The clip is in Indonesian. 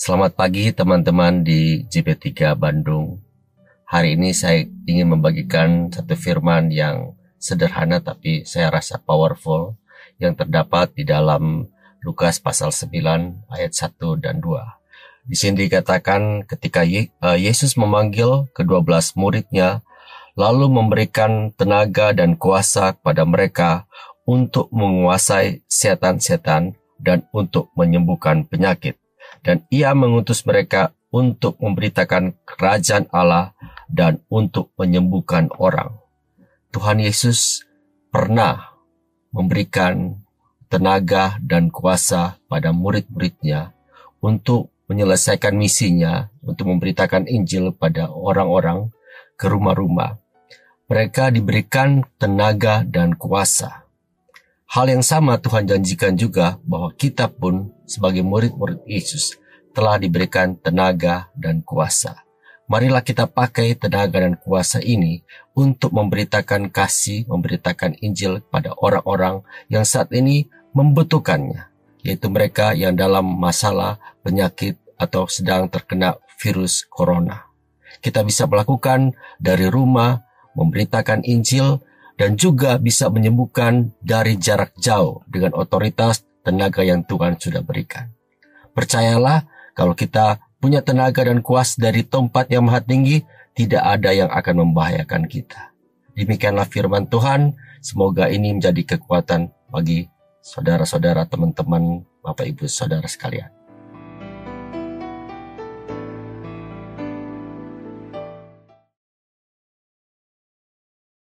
Selamat pagi teman-teman di JP3 Bandung. Hari ini saya ingin membagikan satu firman yang sederhana tapi saya rasa powerful yang terdapat di dalam Lukas pasal 9 ayat 1 dan 2. Di sini dikatakan ketika eh, Yesus memanggil kedua belas muridnya lalu memberikan tenaga dan kuasa kepada mereka untuk menguasai setan-setan dan untuk menyembuhkan penyakit. Dan ia mengutus mereka untuk memberitakan kerajaan Allah dan untuk menyembuhkan orang. Tuhan Yesus pernah memberikan tenaga dan kuasa pada murid-muridnya untuk menyelesaikan misinya untuk memberitakan Injil pada orang-orang ke rumah-rumah. Mereka diberikan tenaga dan kuasa. Hal yang sama Tuhan janjikan juga bahwa kita pun sebagai murid-murid Yesus telah diberikan tenaga dan kuasa. Marilah kita pakai tenaga dan kuasa ini untuk memberitakan kasih, memberitakan Injil pada orang-orang yang saat ini membutuhkannya, yaitu mereka yang dalam masalah penyakit atau sedang terkena virus corona. Kita bisa melakukan dari rumah, memberitakan Injil, dan juga bisa menyembuhkan dari jarak jauh dengan otoritas tenaga yang Tuhan sudah berikan. Percayalah, kalau kita punya tenaga dan kuas dari tempat yang maha tinggi, tidak ada yang akan membahayakan kita. Demikianlah firman Tuhan, semoga ini menjadi kekuatan bagi saudara-saudara, teman-teman, Bapak Ibu, saudara sekalian.